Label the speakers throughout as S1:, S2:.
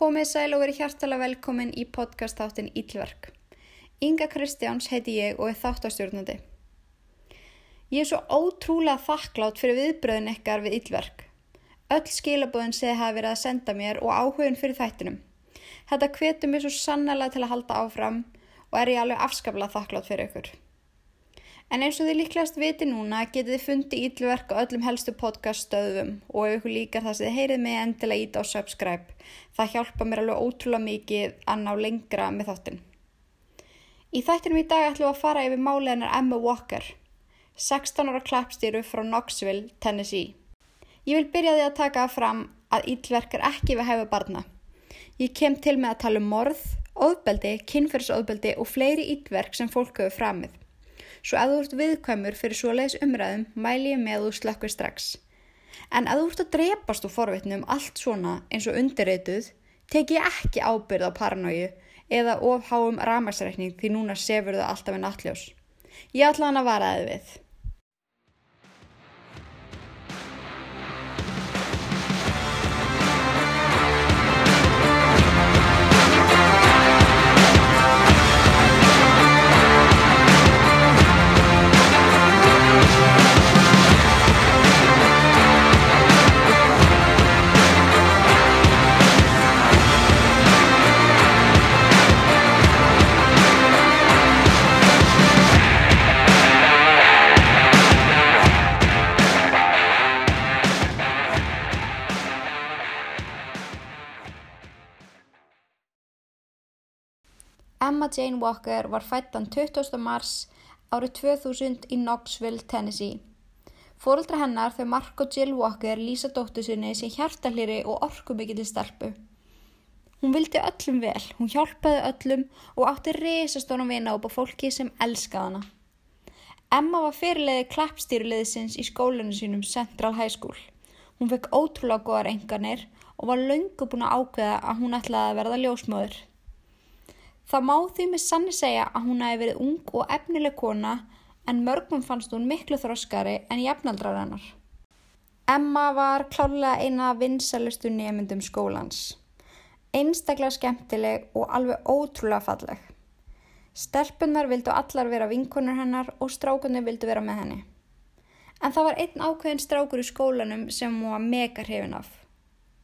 S1: Komið sæl og verið hjartalega velkomin í podcast þáttin Ílverk. Inga Kristjáns heiti ég og er þáttastjórnandi. Ég er svo ótrúlega þakklátt fyrir viðbröðin ykkar við Ílverk. Öll skilabóðin segði hafa verið að senda mér og áhugin fyrir þættinum. Þetta hvetur mér svo sannlega til að halda áfram og er ég alveg afskaplega þakklátt fyrir ykkur. En eins og þið líklegast viti núna getið þið fundið ítlverk á öllum helstu podcast stöðum og ef ykkur líkar það sem þið heyrið mig endilega ít á subscribe. Það hjálpa mér alveg ótrúlega mikið að ná lengra með þáttinn. Í þættinum í dag ætlum við að fara yfir máleganar Emma Walker, 16 ára klappstýru frá Knoxville, Tennessee. Ég vil byrja því að taka fram að ítlverk er ekki við hæfa barna. Ég kem til með að tala um morð, óðbeldi, kynferðsóðbeldi og fleiri ítlverk sem fólk hefur framið. Svo að þú ert viðkvæmur fyrir svoleiðis umræðum mæli ég með þú slökkur strax. En að þú ert að drepast úr forvitnum allt svona eins og undirreituð, tek ég ekki ábyrð á paranoju eða ofháum ramagsreikning því núna sefur þau alltaf en alljós. Ég ætla hann að vara þið við. Jane Walker var fættan 20. mars árið 2000 í Knoxville, Tennessee. Fóreldra hennar þau Mark og Jill Walker lýsa dóttu sinni sem hjartalýri og orkumikið til stelpu. Hún vildi öllum vel, hún hjálpaði öllum og átti risastónum vina upp á fólki sem elskaði hana. Emma var fyrirleiði klappstýruleiðsins í skólanu sínum Central High School. Hún fekk ótrúlega góðar enganir og var löngu búin að ákveða að hún ætlaði að verða ljósmóður. Það má því með sanni segja að hún hefði verið ung og efnileg kona en mörgum fannst hún miklu þroskari en jafnaldrar hennar. Emma var klálega eina vinsalustu nefndum skólans. Einstaklega skemmtileg og alveg ótrúlega falleg. Stelpunar vildu allar vera vinkonur hennar og strákunni vildu vera með henni. En það var einn ákveðin strákur í skólanum sem hún var mega hrifin af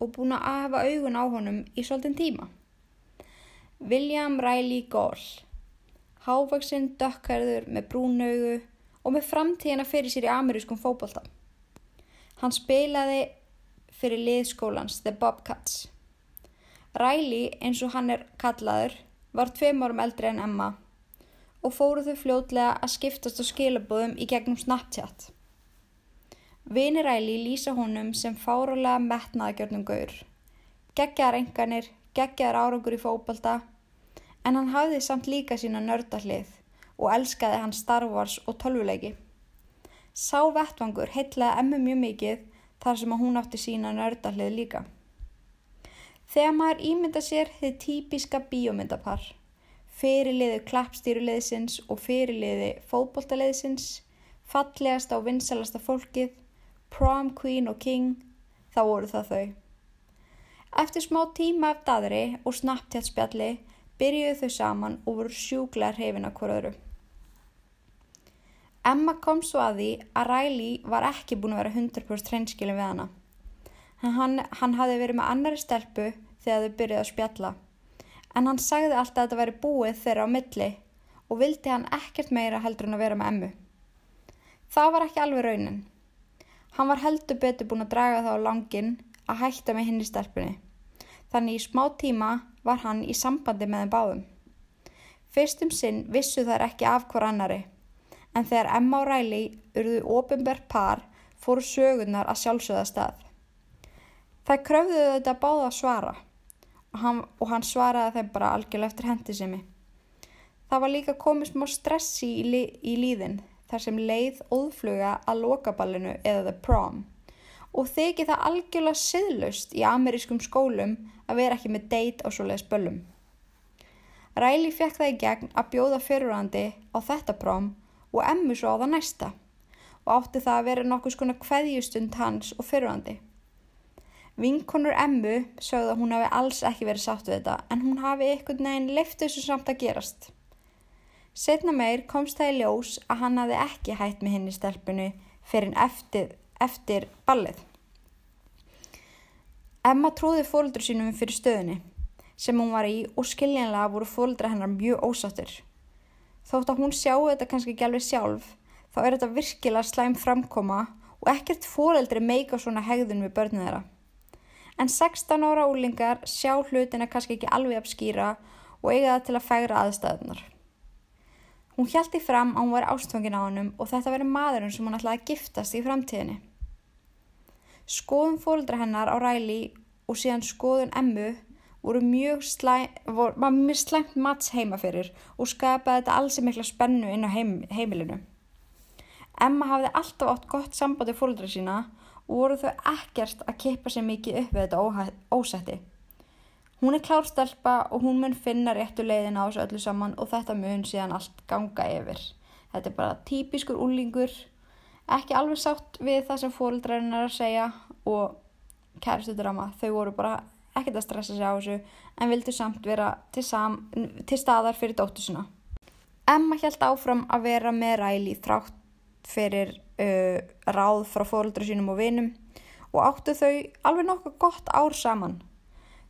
S1: og búin að hafa augun á honum í svolítinn tíma. William Riley Gall, hávaksinn dökkarður með brúnaugu og með framtíðina fyrir sér í amerískum fókbalta. Hann spilaði fyrir liðskólans The Bobcats. Riley, eins og hann er kallaður, var tveim árum eldri en Emma og fóru þau fljótlega að skiptast á skilabóðum í gegnum Snapchat. Vini Riley lýsa honum sem fárulega metnaðagjörnum gaur. Geggjar geggjar árangur í fókbalta en hann hafði samt líka sína nördahlið og elskaði hann Star Wars og tölvuleiki. Sá vettvangur heitlaði emmu mjög mikið þar sem hún átti sína nördahlið líka. Þegar maður ímynda sér þið típiska bíómyndapar, fyrirliði klappstýruleðsins og fyrirliði fótboltaleðsins, fallegast á vinsalasta fólkið, prom queen og king, þá voru það þau. Eftir smá tíma af daðri og snabbtjátt spjalli byrjuðu þau saman og voru sjúklar hrifin að hverju. Emma kom svo að því að Riley var ekki búin að vera 100% hreinskilin við hana. Hann, hann hafði verið með annari stelpu þegar þau byrjuði að spjalla. En hann sagði alltaf að þetta væri búið þeirra á milli og vildi hann ekkert meira heldur en að vera með Emmu. Það var ekki alveg raunin. Hann var heldur betur búin að draga þá á langin að hætta með henni stelpunni. Þannig í smá tíma var hann í sambandi með þeim báðum. Fyrstum sinn vissu þær ekki af hver annari, en þegar Emma og Riley urðu ofinbær par fóru sögurnar að sjálfsögða stað. Það kröfðuðu þetta báða að svara og hann, og hann svaraði þeim bara algjörlega eftir hendisemi. Það var líka komið smá stressi í, lí, í líðin þar sem leið óðfluga að lokaballinu eða the prom og þykir það algjörlega siðlust í amerískum skólum að vera ekki með deit á svoleiðis böllum. Riley fekk það í gegn að bjóða fyrirhandi á þetta próm og emmu svo á það næsta og átti það að vera nokkuð skona kveðjustund hans og fyrirhandi. Vinkonur Emmu sögðu að hún hafi alls ekki verið sátt við þetta en hún hafi einhvern veginn leift þessu samt að gerast. Setna meir komst það í ljós að hann hafi ekki hætt með henni stelpunu fyrir eftir, eftir ballið. Emma trúði fóldur sínum fyrir stöðunni sem hún var í og skiljanlega voru fóldra hennar mjög ósáttur. Þótt að hún sjáu þetta kannski ekki alveg sjálf þá er þetta virkilega slæm framkoma og ekkert fóreldri meika svona hegðun við börnum þeirra. En 16 ára úlingar sjá hlutina kannski ekki alveg apskýra og eiga það til að fægra aðstæðunar. Hún hjælti fram að hún var ástfangin á hannum og þetta verið maðurinn sem hún ætlaði að giftast í framtíðinni. Skoðum fóreldra hennar á ræli og síðan skoðun emmu voru mjög slæmt slæm mats heima fyrir og skapaði þetta alls mikla spennu inn á heim, heimilinu. Emma hafði alltaf átt gott sambandi fólkdra sína og voru þau ekkert að kippa sér mikið upp við þetta ósætti. Hún er klárstelpa og hún mun finna réttu leiðin á þessu öllu saman og þetta mun síðan allt ganga yfir. Þetta er bara típiskur úlingur, ekki alveg sátt við það sem fólkdrarinn er að segja og kæristu drama. Þau voru bara ekkert að stressa sig á þessu en vildu samt vera til, sam, til staðar fyrir dóttu sinna. Emma held áfram að vera með ræli þrátt fyrir uh, ráð frá fóröldra sínum og vinum og áttu þau alveg nokkuð gott ár saman.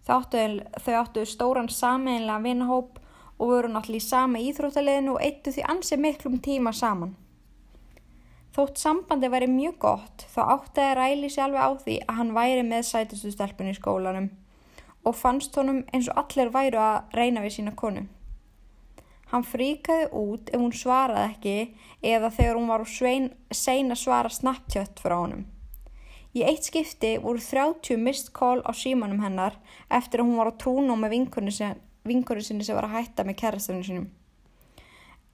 S1: Þau áttu, þau áttu stóran sameinlega vinahóp og voru náttúrulega í sama íþróttaliðinu og eittu því ansið miklum tíma saman. Þótt sambandi væri mjög gott þá átti að ræli sér alveg á því að hann væri með sætustu stelpunni í skólanum og fannst honum eins og allir væru að reyna við sína konu. Hann fríkaði út ef hún svaraði ekki eða þegar hún var svein, sein að svara snabbtjött frá honum. Í eitt skipti voru 30 mist call á símanum hennar eftir að hún var á trúnum með vinkunni sinni sem var að hætta með kærastunni sinum.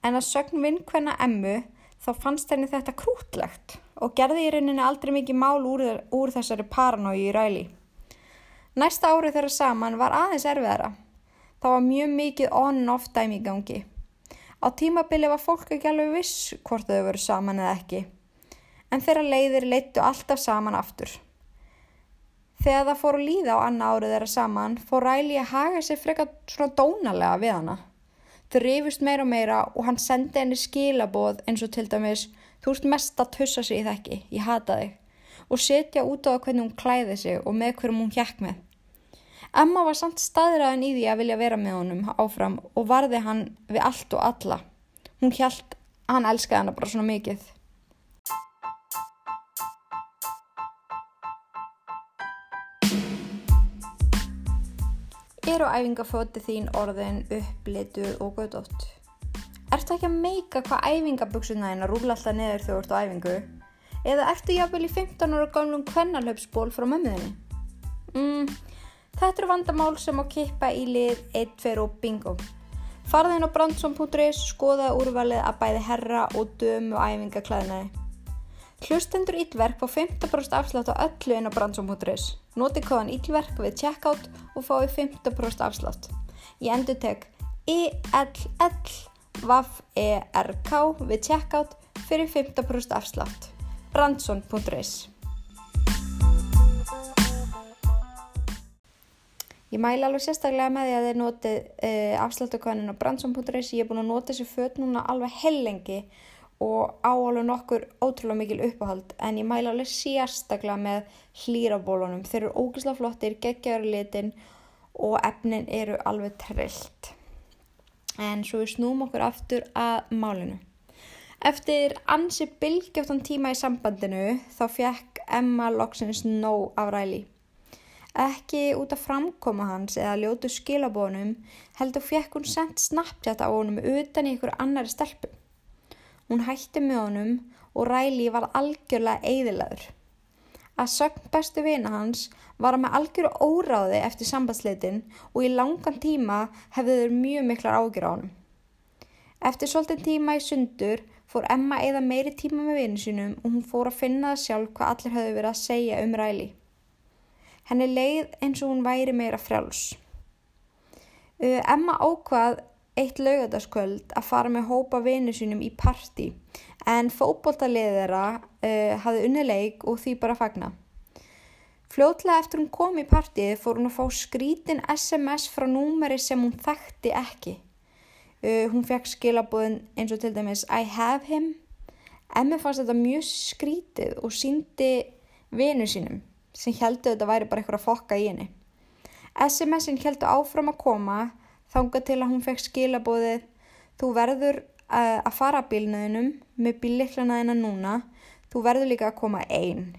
S1: En að sögn vinkvenna emmu þá fannst henni þetta krútlegt og gerði í rauninni aldrei mikið mál úr, úr þessari paranói í ræli. Næsta árið þeirra saman var aðeins erfiðara. Það var mjög mikið on-off dæmi í gangi. Á tímabili var fólk ekki alveg viss hvort þau voru saman eða ekki. En þeirra leiðir leittu alltaf saman aftur. Þegar það fór að líða á anna árið þeirra saman fór Ræli að haga sér frekar svona dónalega við hana. Þau rifust meira og meira og hann sendi henni skilaboð eins og til dæmis Þú ert mest að tussa sig í þekki, ég hata þig og setja út á hvernig hún klæði sig og með hverjum hún hjekk með. Emma var samt staðræðin í því að vilja vera með honum áfram og varði hann við allt og alla. Hún hjælt hann elskaði hana bara svona mikið. Er á æfingafóti þín orðin upplituð og gödótt? Ertu ekki að meika hvað æfingaböksunna þín að rúla alltaf neður þegar þú ert á æfingu? Eða ertu jáfnvel í 15 ára gamlum kvennalöpsból frá mömmuðinni? Mm, þetta eru vandamál sem á kippa í lið 1, 2 og bingo. Farðin á brandsson.is skoða úrvalið að bæði herra og dömu æfingaklæðinaði. Hlustendur Ílverk fá 15% afslátt á öllu inn á brandsson.is. Noti kóðan Ílverk við checkout og fái 15% afslátt. Ég endur tek ILL-VAF-ERK við checkout fyrir 15% afslátt brandsson.is Ég mæla alveg sérstaklega með því að þið notið uh, eh, afsláttukönin á brandsson.is ég er búin að nota þessi föt núna alveg hellengi og á alveg nokkur ótrúlega mikil uppáhald en ég mæla alveg sérstaklega með hlýrabólunum þeir eru ógislega flottir, geggjaður litin og efnin eru alveg trillt en svo við snúm okkur aftur að málinu Eftir ansi bylgjóttan tíma í sambandinu þá fekk Emma loksins nóg af ræli. Ekki út af framkoma hans eða ljótu skilabónum heldur fekk hún sendt snabbtjátt á honum utan í ykkur annari stelpu. Hún hætti með honum og ræli var algjörlega eigðilegur. Að sögn bestu vina hans var hann með algjöru óráði eftir sambandsleitin og í langan tíma hefði þau mjög miklar ágjur á honum. Eftir svolítið tíma í sundur fór Emma eða meiri tíma með vinnu sínum og hún fór að finna það sjálf hvað allir höfðu verið að segja um ræli. Henni leið eins og hún væri meira frjáls. Uh, Emma ákvað eitt laugadaskvöld að fara með hópa vinnu sínum í parti en fókbóltaliðera uh, hafði unnileik og því bara fagna. Fljótlega eftir hún kom í partíið fór hún að fá skrítin SMS frá númeri sem hún þekkti ekki. Uh, hún fekk skilabúðin eins og til dæmis I have him. Emmi fannst þetta mjög skrítið og síndi vinu sínum sem heldur þetta væri bara eitthvað að fokka í henni. SMS-in heldur áfram að koma þánga til að hún fekk skilabúðið þú verður að fara bílnaðinum með bíliklanaðina núna, þú verður líka að koma einn.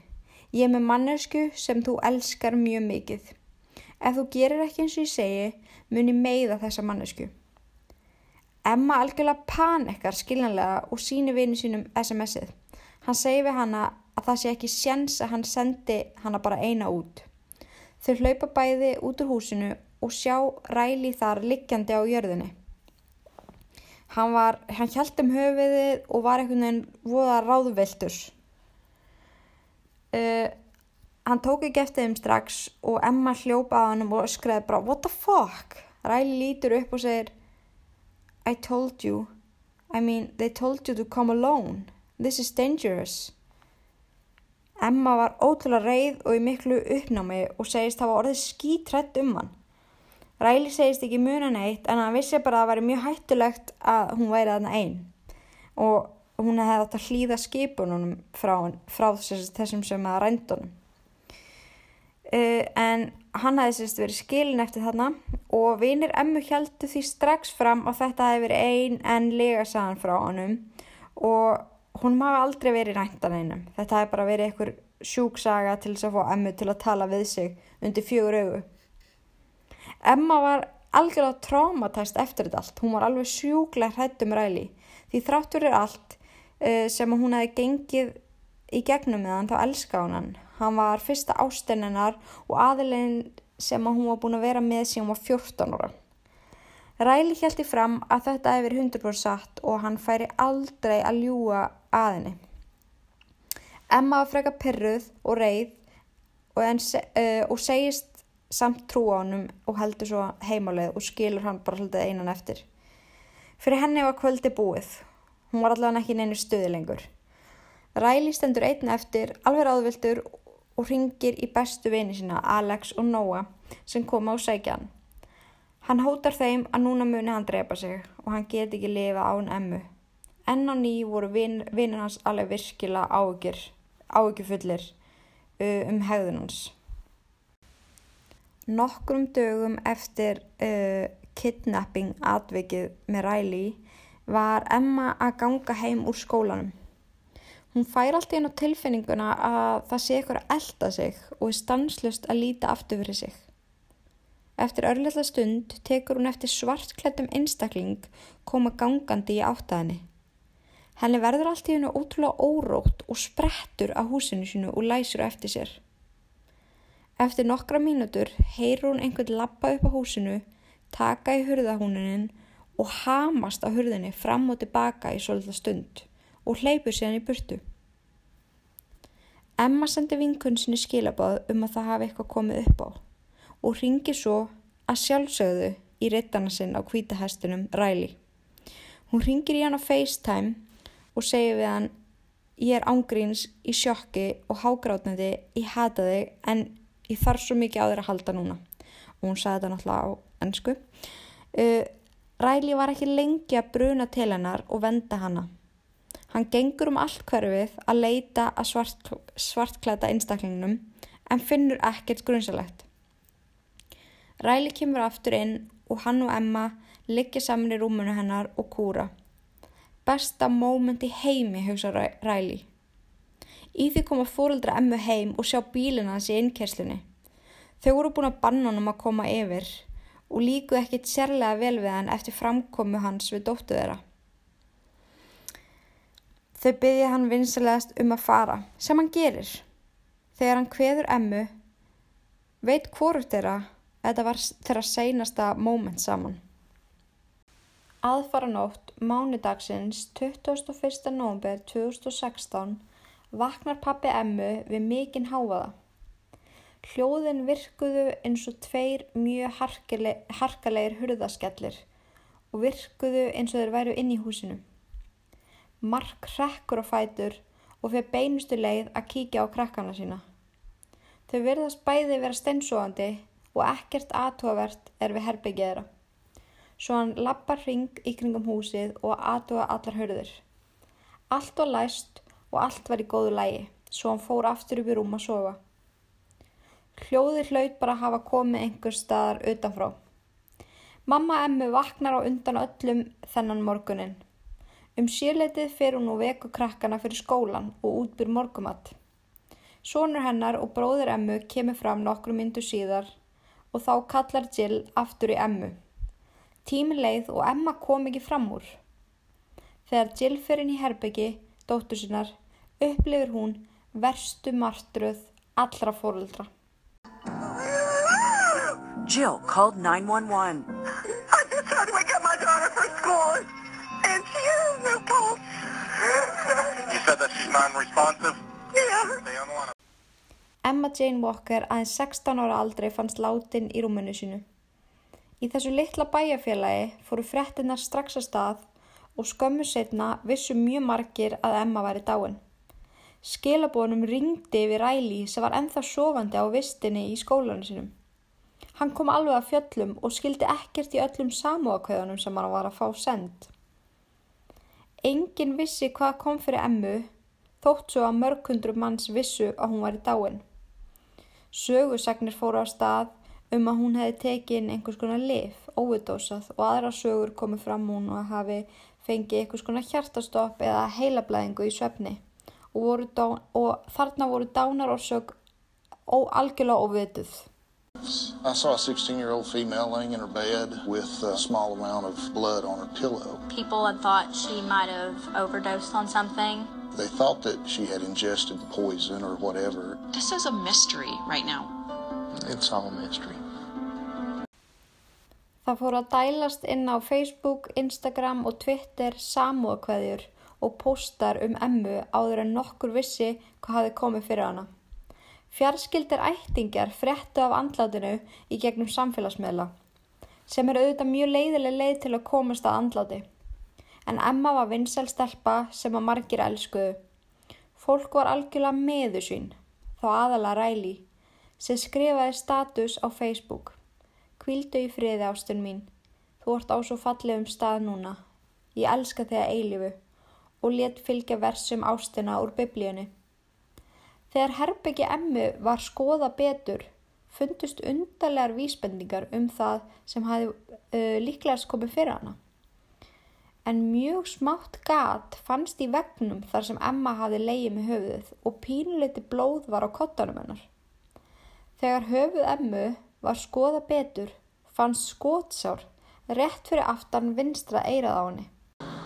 S1: Ég er með mannesku sem þú elskar mjög mikið. Ef þú gerir ekki eins og ég segi, mun ég meiða þessa mannesku. Emma algjörlega panekkar skiljanlega og síni vini sínum SMS-ið. Hann segi við hanna að það sé ekki sjens að hann sendi hanna bara eina út. Þau hlaupa bæði út úr húsinu og sjá ræli þar liggjandi á jörðinni. Hann, var, hann hjælt um höfiðið og var einhvern veginn voða ráðveldur. Uh, hann tók ekki eftir þeim strax og Emma hljópa á hann og skreði bara What the fuck? Ræli lítur upp og segir I told you. I mean, they told you to come alone. This is dangerous. Emma var ótrúlega reið og í miklu uppnámi og segist var orðið skítrætt um hann. Ræli segist ekki muna neitt en hann vissi bara að það væri mjög hættulegt að hún væri aðna einn og hún hefði átt að hlýða skipunum frá, frá þessum sem að rændunum. Uh, en hann hefði sérst verið skilin eftir þarna og vinir emmu heldur því strax fram að þetta hefði verið ein en lega saðan frá honum og hún má aldrei verið ræntan einum. Þetta hefði bara verið einhver sjúksaga til þess að fá emmu til að tala við sig undir fjögur augu. Emma var algjörlega trámatæst eftir þetta allt. Hún var alveg sjúklega hrættum ræli því þráttur er allt uh, sem hún hefði gengið í gegnum með hann þá elska hún hann. Hann var fyrsta ástenninar og aðilegin sem hún var búin að vera með síðan hún var 14 ára. Ræli hjælti fram að þetta hefur 100% satt og hann færi aldrei að ljúa aðinni. Emma var freka perruð og reið og, uh, og segist samt trú á hann og heldur svo heimáleið og skilur hann bara haldið einan eftir. Fyrir henni var kvöldi búið Hún var allavega ekki neinu stuði lengur. Ræli stendur einn eftir, alveg áðvildur og ringir í bestu vini sína, Alex og Noah, sem koma á sækjan. Hann hótar þeim að núna muni hann drepa sig og hann get ekki lifa án emmu. Enn á ný voru vinnir vin hans alveg virkilega áökjur, áökjufullir uh, um hegðun hans. Nokkrum dögum eftir uh, kidnapping atvikið með Ræli var Emma að ganga heim úr skólanum. Hún fær allt einn á tilfinninguna að það sé ykkur að elda sig og er stanslust að líta aftur fyrir sig. Eftir örleitla stund tekur hún eftir svartklættum einstakling koma gangandi í áttaðinni. Henni verður allt í hennu ótrúlega órótt og sprettur að húsinu sinu og læsur eftir sér. Eftir nokkra mínútur heyrur hún einhvern lappa upp á húsinu, taka í hurðahúninin og hamast á hurðinni fram og tilbaka í svolítið stund og hleypur síðan í burtu. Emma sendi vinkunnsinu skilabáð um að það hafi eitthvað komið upp á og ringir svo að sjálfsögðu í rittana sinn á kvítahestunum Ræli. Hún ringir í hann á FaceTime og segir við hann ég er ángríns í sjokki og hágrátnandi, ég hata þig en ég þarf svo mikið á þér að halda núna og hún sagði þetta náttúrulega á ennsku. Uh, Ræli var ekki lengi að bruna til hennar og venda hana. Hann gengur um allt hverfið að leita að svart, svartklæta einstaklingnum en finnur ekkert grunnsalegt. Ræli kemur aftur inn og hann og Emma liggja saman í rúmunu hennar og kúra. Besta móment í heimi, hugsa Ræli. Í því koma fóröldra Emmu heim og sjá bílina hans í innkerslunni. Þau voru búin að banna hann um að koma yfir og líkuð ekkit sérlega vel við hann eftir framkomu hans við dóttu þeirra. Þau byggja hann vinsilegast um að fara, sem hann gerir. Þegar hann hveður emmu, veit hvort þeirra að þetta var þeirra seinasta móment saman. Aðfara nótt mánudagsins 21. november 2016 vaknar pappi emmu við mikinn háaða. Hljóðin virkuðu eins og tveir mjög harkalegir hurðaskellir og virkuðu eins og þeir væru inn í húsinu. Mark hrekkur á fætur og fyrir beinustu leið að kíkja á krakkana sína. Þau verðast bæði vera steinsóandi og ekkert aðtúavert er við herbyggið þeirra. Svo hann lappar ring í kringum húsið og aðtúa allar hörður. Allt var læst og allt var í góðu lægi, svo hann fór aftur upp í rúm að sofa. Hljóði hlaut bara hafa komið einhver staðar utanfrá. Mamma emmu vaknar á undan öllum þennan morgunin. Um sírleitið fer hún og veku krakkana fyrir skólan og útbyr morgumatt. Sónur hennar og bróðir emmu kemur fram nokkru myndu síðar og þá kallar Jill aftur í emmu. Tímin leið og emma kom ekki fram úr. Þegar Jill fer inn í herbyggi, dóttur sinnar, upplifir hún verstu martröð allra fóröldra.
S2: Jill called 911.
S3: I just tried to wake up my daughter for school, and she has no pulse.
S4: You said that she's non-responsive?
S3: Yeah.
S4: Stay on the line.
S1: Emma Jane Walker aðeins 16 ára aldrei fannst látin í rúmunu sínu. Í þessu litla bæjarfélagi fóru frettinnar strax að stað og skömmu setna vissu mjög margir að Emma væri dáin. Skilabónum ringdi yfir Ræli sem var ennþá sofandi á vistinni í skólanu sínum. Hann kom alveg að fjöllum og skildi ekkert í öllum samúakauðunum sem hann var að fá send. Engin vissi hvað kom fyrir Emmu, þótt svo að mörgundrum manns vissu að hún var í dáin. Sögusagnir fóru á stað um að hún hefði tekið inn einhvers konar lif, óvidósað og aðra sögur komið fram hún og hafi fengið einhvers konar hjartastopp eða heilablæðingu í svefni og, dán, og þarna voru dánarorsök algjörlega óvituð.
S5: I saw a 16 year old female laying in her bed with a small amount of blood on her pillow.
S6: People had thought she might have overdosed on something.
S5: They thought that she had ingested poison or whatever.
S7: This is a mystery right now.
S5: It's all a mystery.
S1: Það fór að dælast inn á Facebook, Instagram og Twitter samúðakveðjur og póstar um emmu áður en nokkur vissi hvað hafi komið fyrir hana. Fjarskildir ættingjar fréttu af andlátinu í gegnum samfélagsmiðla, sem er auðvitað mjög leiðileg leið til að komast að andláti. En Emma var vinsel stelpa sem að margir elskuðu. Fólk var algjörlega meðu sín, þá aðala ræli, sem skrifaði status á Facebook. Kvíldu í friði ástun mín. Þú ert á svo fallegum stað núna. Ég elska þig að eilifu og let fylgja versum ástina úr biblíunni. Þegar herbyggi emmu var skoða betur, fundust undarlegar vísbendingar um það sem hafi uh, líklegast komið fyrir hana. En mjög smátt gat fannst í vegnum þar sem Emma hafi leið með höfuðið og pínuleiti blóð var á kottanum hennar. Þegar höfuð Emmu var skoða betur, fannst skótsár rétt fyrir aftan vinstra eirað á henni.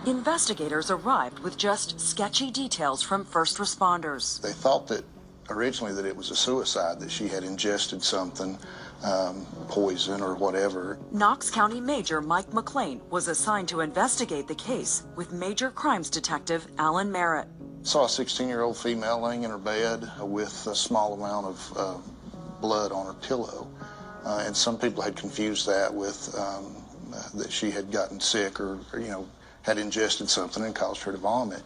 S2: Investigators arrived with just sketchy details from first responders.
S5: They thought that originally that it was a suicide, that she had ingested something, um, poison or whatever.
S2: Knox County Major Mike McLean was assigned to investigate the case with Major Crimes Detective Alan Merritt.
S5: Saw a 16 year old female laying in her bed with a small amount of uh, blood on her pillow. Uh, and some people had confused that with um, uh, that she had gotten sick or, or, you know, had ingested something and caused her to vomit.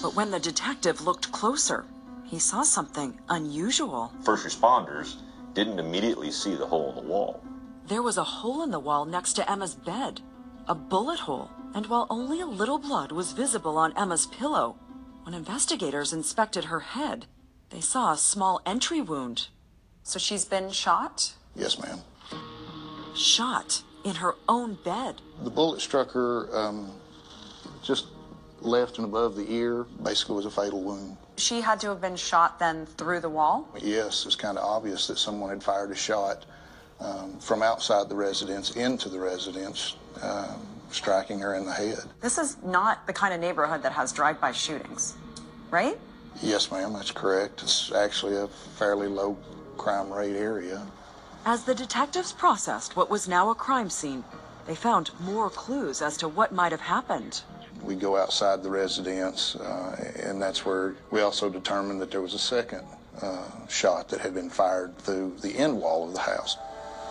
S2: But when the detective looked closer, he saw something unusual.
S8: First responders didn't immediately see the hole in the wall.
S2: There was a hole in the wall next to Emma's bed, a bullet hole. And while only a little blood was visible on Emma's pillow, when investigators inspected her head, they saw a small entry wound.
S7: So she's been shot?
S5: Yes, ma'am.
S2: Shot in her own bed.
S5: The bullet struck her um, just left and above the ear. Basically, was a fatal wound.
S7: She had to have been shot then through the wall?
S5: Yes, it's kind of obvious that someone had fired a shot um, from outside the residence into the residence, um, striking her in the head.
S7: This is not the kind of neighborhood that has drive-by shootings, right?
S5: Yes, ma'am, that's correct. It's actually a fairly low crime rate area.
S2: As the detectives processed what was now a crime scene, they found more clues as to what might have happened.
S5: We go outside the residence, uh, and that's where we also determined that there was a second uh, shot that had been fired through the end wall of the house.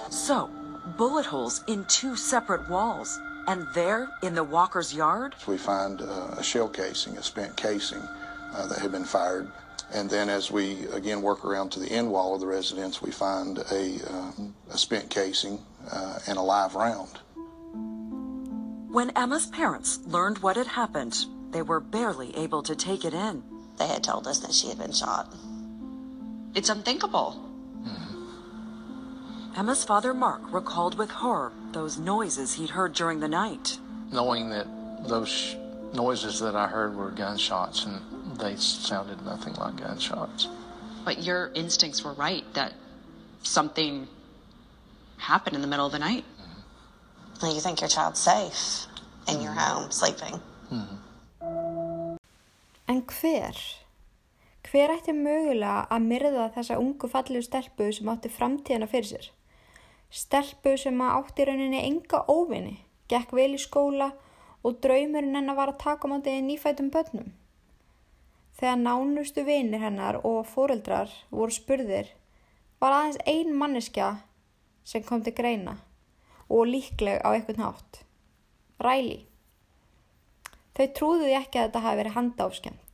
S2: So, bullet holes in two separate walls. And there, in the Walker's yard,
S5: We find uh, a shell casing, a spent casing uh, that had been fired And then as we again work around to the end wall of the residence, we find a, um, a spent casing uh, and a live round.
S2: When Emma's parents learned what had happened, they were barely able to take it in.
S9: They had told us that she had been shot. It's unthinkable. Hmm.
S2: Emma's father, Mark, recalled with horror those noises he'd heard during the night.
S10: knowing that those noises that I heard were gunshots and they sounded nothing like gunshots.
S9: But your instincts were right that something happened in the middle of the night.
S11: You think your child's safe in your home, sleeping.
S1: En hver? Hver ætti mögulega að myrða þessa ungu fallegu stelpu sem átti framtíðina fyrir sér? Stelpu sem átti í rauninni enga óvinni, gekk vel í skóla og draumurinn hennar var að taka á móti nýfætum börnum. Þegar nánustu vinir hennar og fóreldrar voru spurðir var aðeins ein manneskja sem kom til greina og líkleg á einhvern hátt. Ræli. Þau trúðu því ekki að þetta hafi verið handáfskjönd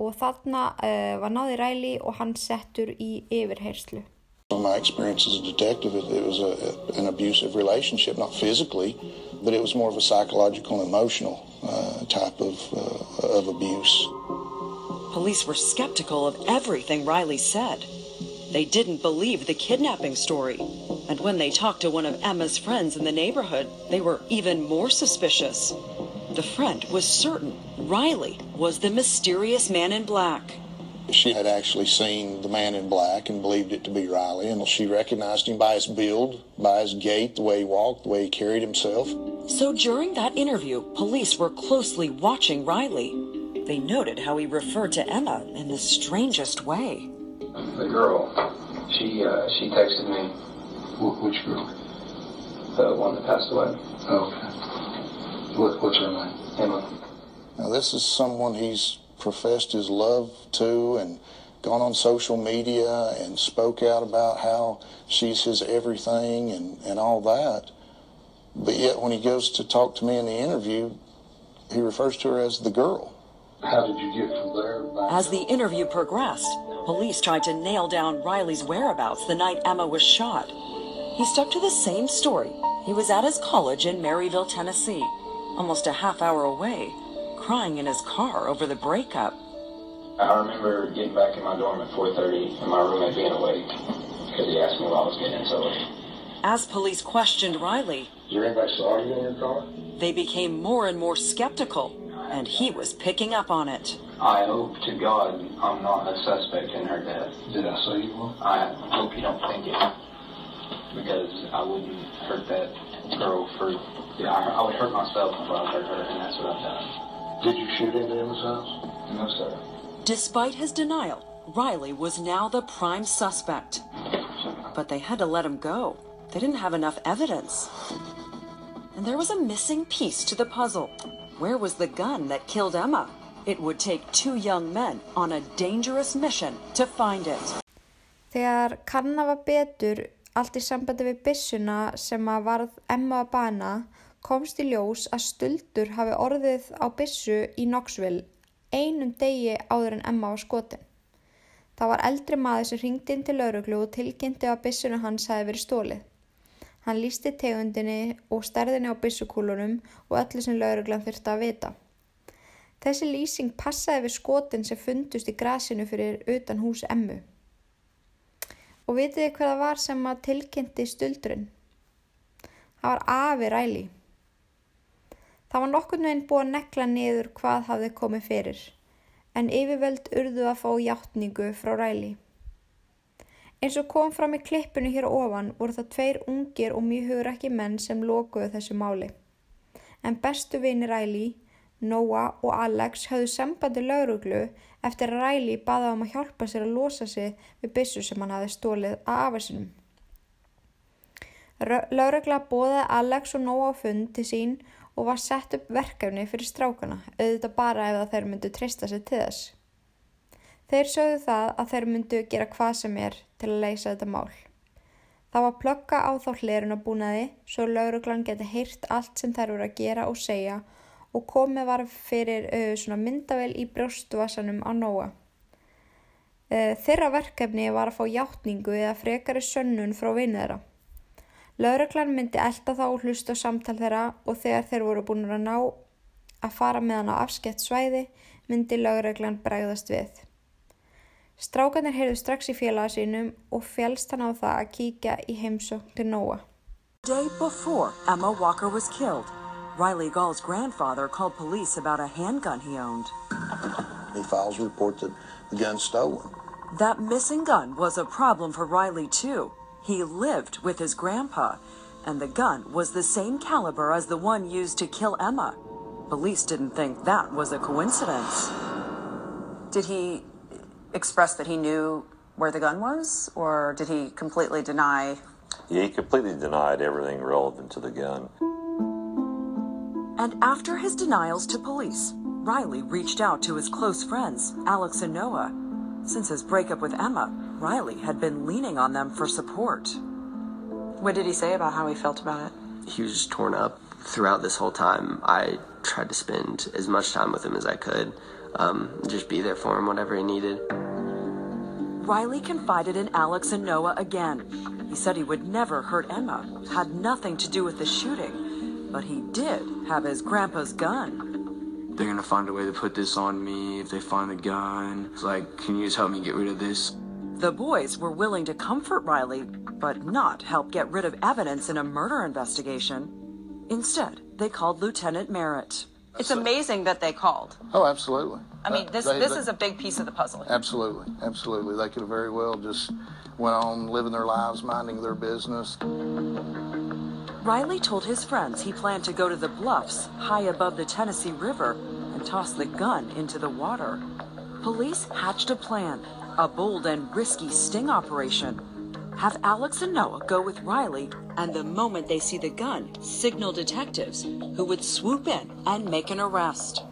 S1: og þarna uh, var náði Ræli og hann settur í yfirherslu.
S5: From my experience as a detective, it, it was a, an abusive relationship, not physically, but it was more of a psychological and emotional uh, type of, uh, of abuse.
S2: Police were skeptical of everything Riley said. They didn't believe the kidnapping story. And when they talked to one of Emma's friends in the neighborhood, they were even more suspicious. The friend was certain Riley was the mysterious man in black.
S5: She had actually seen the man in black and believed it to be Riley, and she recognized him by his build, by his gait, the way he walked, the way he carried himself.
S2: So during that interview, police were closely watching Riley. They noted how he referred to Emma in the strangest way.
S12: The girl, she uh, she texted me.
S5: Wh- which girl?
S12: The one that passed away.
S5: Oh, okay. What, what's her name?
S12: Emma.
S5: Now, this is someone he's professed his love to and gone on social media and spoke out about how she's his everything and, and all that. But yet, when he goes to talk to me in the interview, he refers to her as the girl.
S12: How did you get from there? Back
S2: As the interview progressed, police tried to nail down Riley's whereabouts the night Emma was shot. He stuck to the same story. He was at his college in Maryville, Tennessee, almost a half hour away, crying in his car over the breakup.
S12: I remember getting back in my dorm at 4:30 and my roommate being awake because he asked me why I was getting in so late.
S2: As police questioned Riley,
S12: Is there anybody saw you in your car?
S2: they became more and more skeptical, and he was picking up on it.
S12: I hope to God I'm not a suspect in her death.
S5: Did I say you were?
S12: I hope you don't think it because I wouldn't hurt that girl for. Yeah, I, I would hurt myself if I hurt her, and that's what I've done.
S5: Did you shoot into Emma's house?
S12: No, sir.
S2: Despite his denial, Riley was now the prime suspect. But they had to let him go. They didn't have enough evidence. And there was a missing piece to the puzzle. Where was the gun that killed Emma? It would take two young men on a dangerous mission to find it.
S1: Þegar kanna var betur allt í sambandi við byssuna sem að varð Emma að bana komst í ljós að stuldur hafi orðið á byssu í Knoxville einum degi áður en Emma var skotin. Það var eldri maður sem ringdi inn til lauruglu og tilkynnti að byssuna hans hafi verið stólið. Hann lísti tegundinni og stærðinni á byssukúlunum og öllu sem lauruglan þurfti að vita. Þessi lýsing passaði við skotin sem fundust í grasinu fyrir utan hús Emmu. Og vitið þið hvað það var sem að tilkynnti stuldurinn? Það var afi ræli. Það var nokkurnu einn búið að nekla niður hvað hafði komið fyrir, en yfirvöld urðu að fá hjáttningu frá ræli. Eins og kom fram í klippinu hér ofan voru það tveir ungir og mjög hugur ekki menn sem lokuðu þessu máli. En bestu vini ræli, Noah og Alex höfðu sambandi lauruglu eftir að Riley baða um að hjálpa sér að losa sig við byssu sem hann hafi stólið að afarsinum. Laurugla bóði Alex og á fund til sín og var sett upp verkefni fyrir strákana, auðvitað bara ef þeir myndu treysta sig til þess. Þeir sögðu það að þeir myndu gera hvað sem er til að leysa þetta mál. Það var plögga á þá hlerun að búnaði svo lauruglan geti heyrt allt sem þær voru að gera og segja og komið var fyrir uh, myndavel í brjóstvasanum á Nóa. Eh, Þeirra verkefni var að fá játningu eða frekari sönnun frá vinnu þeirra. Lögreglan myndi elda þá og hlusta samtal þeirra og þegar þeir voru búin að ná að fara með hann á afskett svæði myndi lögreglan bregðast við. Strákanir heyrðu strax í félaga sínum og félst hann á það að kíkja í heimsókn til Nóa.
S2: Day before Emma Walker was killed, Riley Gall's grandfather called police about a handgun he owned.
S5: He files a report that the gun's stolen.
S2: That missing gun was a problem for Riley, too. He lived with his grandpa, and the gun was the same caliber as the one used to kill Emma. Police didn't think that was a coincidence.
S7: Did he express that he knew where the gun was, or did he completely deny?
S8: Yeah, He completely denied everything relevant to the gun.
S2: And after his denials to police, Riley reached out to his close friends, Alex and Noah. Since his breakup with Emma, Riley had been leaning on them for support.
S7: What did he say about how he felt about it?
S13: He was just torn up throughout this whole time. I tried to spend as much time with him as I could, um, just be there for him, whatever he needed.
S2: Riley confided in Alex and Noah again. He said he would never hurt Emma, had nothing to do with the shooting, but he did have his grandpa's gun.
S14: They're gonna find a way to put this on me if they find the gun. It's like, can you just help me get rid of this?
S2: The boys were willing to comfort Riley, but not help get rid of evidence in a murder investigation. Instead, they called Lieutenant Merritt.
S7: It's amazing that they called.
S5: Oh, absolutely.
S7: I mean, this
S5: They-
S7: this
S5: they-
S7: is a big piece of the puzzle.
S5: Absolutely, absolutely. They could have very well just went on living their lives, minding their business.
S2: Riley told his friends he planned to go to the bluffs high above the Tennessee River and toss the gun into the water. Police hatched a plan, a bold and risky sting operation. Have Alex and Noah go with Riley, and the moment they see the gun, signal detectives who would swoop in and make an arrest.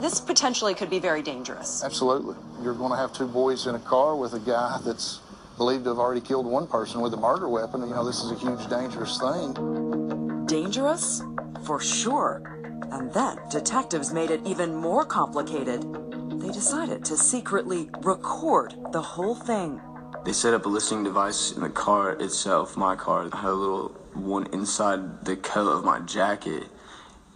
S7: This potentially could be very dangerous.
S5: Absolutely. You're going to have two boys in a car with a guy that's believed to have already killed one person with a murder weapon. You know, this is a huge, dangerous thing.
S2: Dangerous? For sure. And then detectives made it even more complicated. They decided to secretly record the whole thing.
S14: They set up a listening device in the car itself, my car. I had a little one inside the collar of my jacket,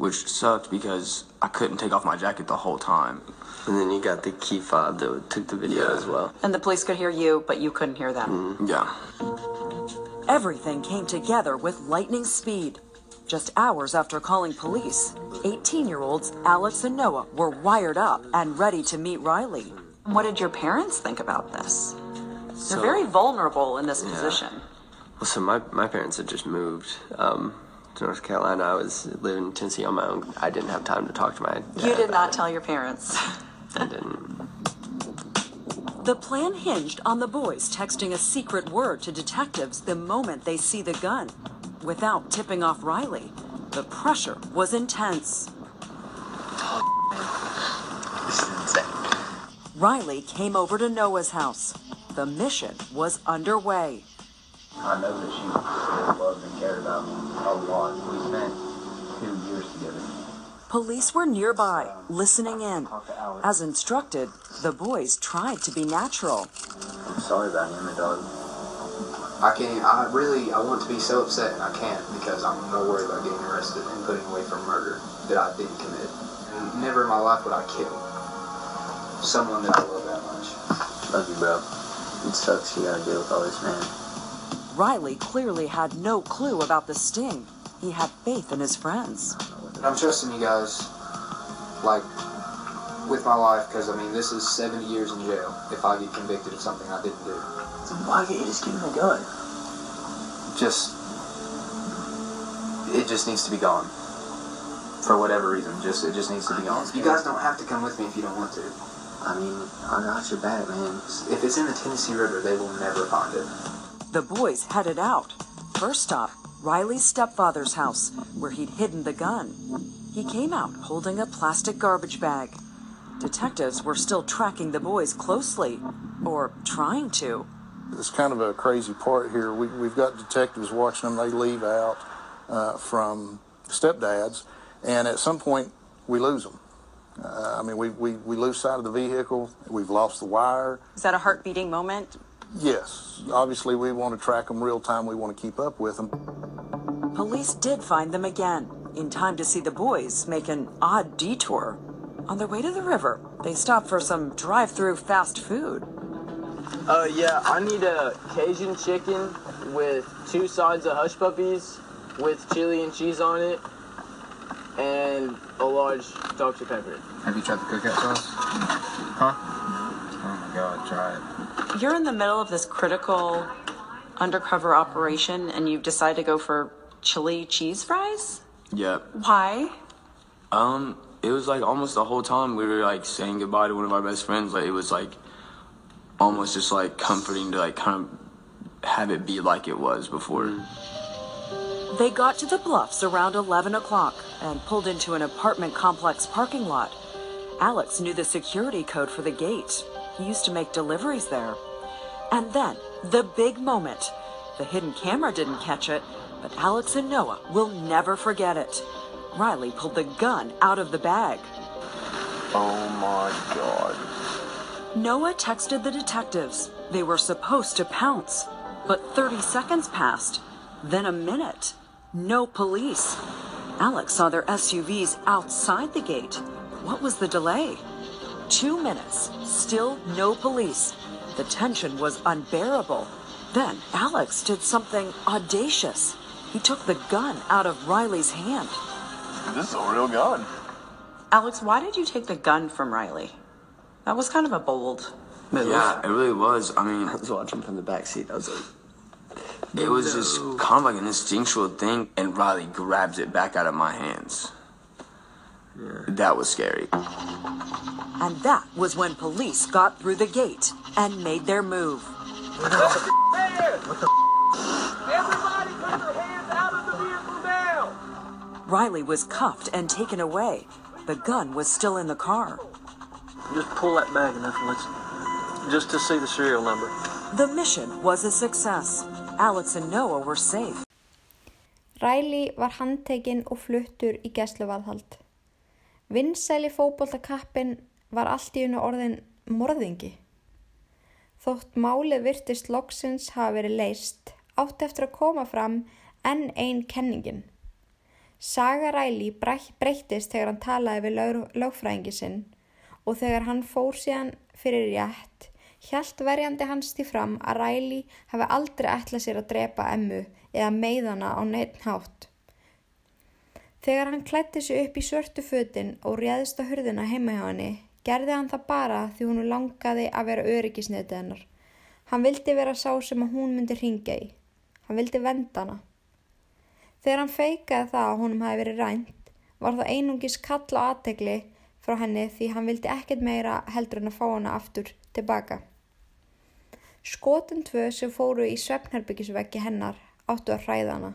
S14: which sucked because I couldn't take off my jacket the whole time.
S13: And then you got the key fob that took the video as well.
S7: And the police could hear you, but you couldn't hear them.
S14: Yeah.
S2: Everything came together with lightning speed. Just hours after calling police, 18 year olds Alex and Noah were wired up and ready to meet Riley.
S7: What did your parents think about this? They're
S13: So-
S7: very vulnerable in this
S13: Yeah.
S7: position.
S13: Well, so my, my parents had just moved um, to North Carolina. I was living in Tennessee on my own. I didn't have time to talk to my dad.
S7: You did not tell your parents.
S13: I didn't.
S2: The plan hinged on the boys texting a secret word to detectives the moment they see the gun. Without tipping off Riley, the pressure was intense.
S13: This is insane.
S2: Riley came over to Noah's house. The mission was underway.
S12: I know that she loved and cared about me a lot. We spent two years together.
S2: Police were nearby, listening in. As instructed, the boys tried to be natural.
S12: I'm sorry about him, dog.
S15: I can't. I really. I want to be so upset, and I can't because I'm more worried about getting arrested and putting away for murder that I didn't commit. And never in my life would I kill someone that I love that much.
S12: Love you, bro. It sucks you gotta deal with all this, man.
S2: Riley clearly had no clue about the sting. He had faith in his friends.
S15: I'm trusting you guys, like, with my life, because I mean, this is 70 years in jail if I get convicted of something I didn't do.
S12: So why can't you just give him a gun?
S15: Just, it just needs to be gone. For whatever reason, just it just needs to be gone. You guys don't have to come with me if you don't want to.
S12: I mean, I got your back, man.
S15: If it's in the Tennessee River, they will never find it.
S2: The boys headed out. First stop, Riley's stepfather's house, where he'd hidden the gun. He came out holding a plastic garbage bag. Detectives were still tracking the boys closely, or trying to.
S5: It's kind of a crazy part here. We, we've got detectives watching them. They leave out uh, from stepdads, and at some point we lose them. Uh, I mean, we, we, we lose sight of the vehicle. We've lost the wire.
S7: Is that a heart beating moment?
S5: Yes, obviously we want to track them real time. We want to keep up with them.
S2: Police did find them again, in time to see the boys make an odd detour. On their way to the river, they stopped for some drive through fast food.
S16: Uh, yeah, I need a Cajun chicken with two sides of hush puppies with chili and cheese on it and a large Dr. Pepper.
S15: Have you tried the cookout sauce? Huh? Oh my god, try it.
S2: You're in the middle of this critical undercover operation and you've decided to go for chili cheese fries?
S14: Yep.
S2: Why?
S14: Um, it was like almost the whole time we were like saying goodbye to one of our best friends. Like it was like almost just like comforting to like kind of have it be like it was before.
S2: They got to the bluffs around 11 o'clock and pulled into an apartment complex parking lot. Alex knew the security code for the gate. He used to make deliveries there. And then, the big moment. The hidden camera didn't catch it, but Alex and Noah will never forget it. Riley pulled the gun out of the bag.
S8: Oh my god.
S2: Noah texted the detectives. They were supposed to pounce. But 30 seconds passed, then a minute. No police. Alex saw their SUVs outside the gate. What was the delay? Two minutes, still no police. The tension was unbearable. Then Alex did something audacious. He took the gun out of Riley's hand.
S8: This is a real gun.
S7: Alex, why did you take the gun from Riley? That was kind of a bold move.
S14: Yeah, it really was. I mean,
S13: I was watching from the back seat. I was like,
S14: it was just kind of like an instinctual thing, and Riley grabs it back out of my hands. That was scary.
S2: And that was when police got through the gate and made their move.
S3: Everybody put your hands out of the vehicle now!
S2: Riley was cuffed and taken away. The gun was still in the car.
S17: Just pull that bag enough and let's just to see the serial number.
S2: The mission was a success. Alex and Noah were safe.
S1: Riley var handtekinn og fluttur í gæsluvarðhald. Vinsæli fótboltakappin var allt í unna orðin morðingi. Þótt málið virtist loksins hafa verið leist, átt eftir að koma fram enn einn kenningin. Saga Riley breyttist þegar hann talaði við lög, lögfræðingi sinn og þegar hann fór síðan fyrir rétt, hjælt verjandi hans því fram að Riley hafi aldrei ætlað sér að drepa emmu eða meiðana á neitt hátt. Þegar hann klætti sig upp í svörtu fötin og réðist á hurðina heima hjá henni, gerði hann það bara því hún langaði að vera öryggisnetið hennar. Hann vildi vera sá sem að hún myndi ringja í. Hann vildi venda hana. Þegar hann feikaði það að honum hafi verið rænt, var það einungis kalla aðtegli frá henni því hann vildi ekkert meira heldur en að fá hana aftur tilbaka. Skotin tvö sem fóru í svefnherbyggisveggi hennar áttu að hræða hana.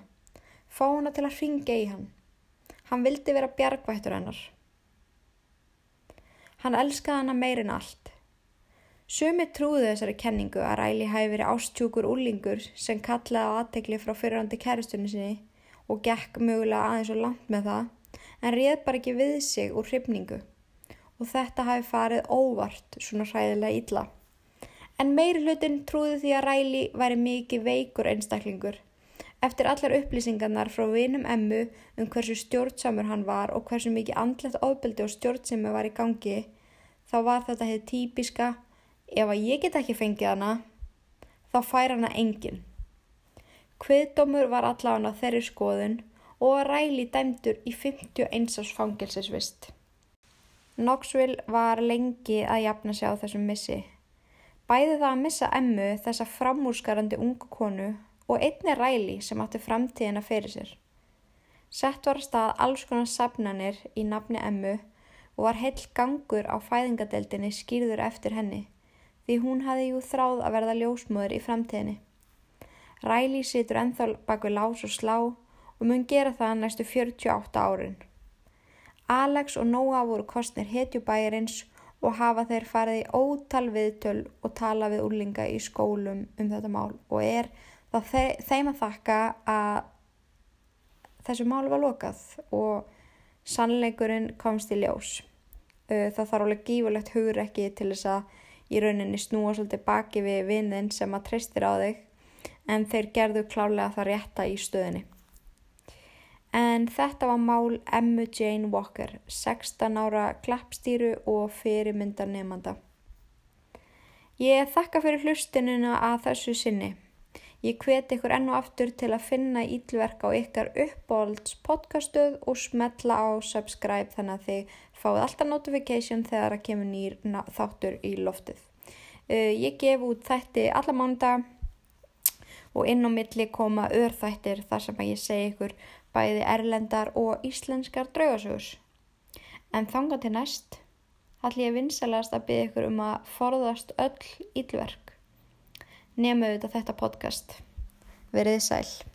S1: Fá hana til að ringja í hann. Hann vildi vera bjargvættur hennar. Hann elskaði hana meirinn allt. Sumi trúðu þessari kenningu að Ræli hafi verið ástjúkur úlingur sem kallaði á aðtegli frá fyrrandi kæristunni sinni og gekk mögulega aðeins og langt með það en réð bara ekki við sig úr hrifningu og þetta hafi farið óvart svona hræðilega illa. En meiri hlutin trúði því að Ræli væri mikið veikur einstaklingur. Eftir allar upplýsingarnar frá vinum emmu um hversu stjórnsamur hann var og hversu mikið andlegt ofbeldi og stjórnsemi var í gangi, þá var þetta hefði típiska, ef að ég get ekki fengið hana, þá fær hana engin. Kviðdómur var allavega þeirri skoðun og að Ræli dæmdur í 51 ás fangelsisvist. Knoxville var lengi að jafna sig á þessum missi. Bæði það að missa emmu þessa framúrskarandi ungu konu og einni ræli sem átti framtíðina fyrir sér. Sett var að stað alls konar safnanir í nafni emmu og var heill gangur á fæðingadeldinni skýrður eftir henni því hún hafi jú þráð að verða ljósmöður í framtíðinni. Ræli situr enþá baku lás og slá og mun gera það næstu 48 árin. Alex og Noah voru kostnir hetjubæjarins og hafa þeir farið í ótal viðtöl og tala við úrlinga í skólum um þetta mál og er það þeim að þakka að þessu mál var lokað og sannleikurinn komst í ljós. Það þarf alveg gífulegt hugrekki til þess að í rauninni snúa svolítið baki við vinnin sem að treystir á þig en þeir gerðu klálega það rétta í stöðinni. En þetta var mál Emmu Jane Walker, 16 ára klappstýru og fyrirmyndar nefnda. Ég þakka fyrir hlustinuna að þessu sinni. Ég hveti ykkur enn og aftur til að finna ílverk á ykkar uppbólds podcastuð og smetla á subscribe þannig að þið fáið alltaf notification þegar það kemur nýr þáttur í loftið. Uh, ég gef út þætti alla mánda og inn á milli koma örþættir þar sem að ég segi ykkur bæði erlendar og íslenskar draugasögus. En þanga til næst ætlum ég vinsalast að byggja ykkur um að forðast öll ílverk nema auðvitað þetta podcast. Verið sæl.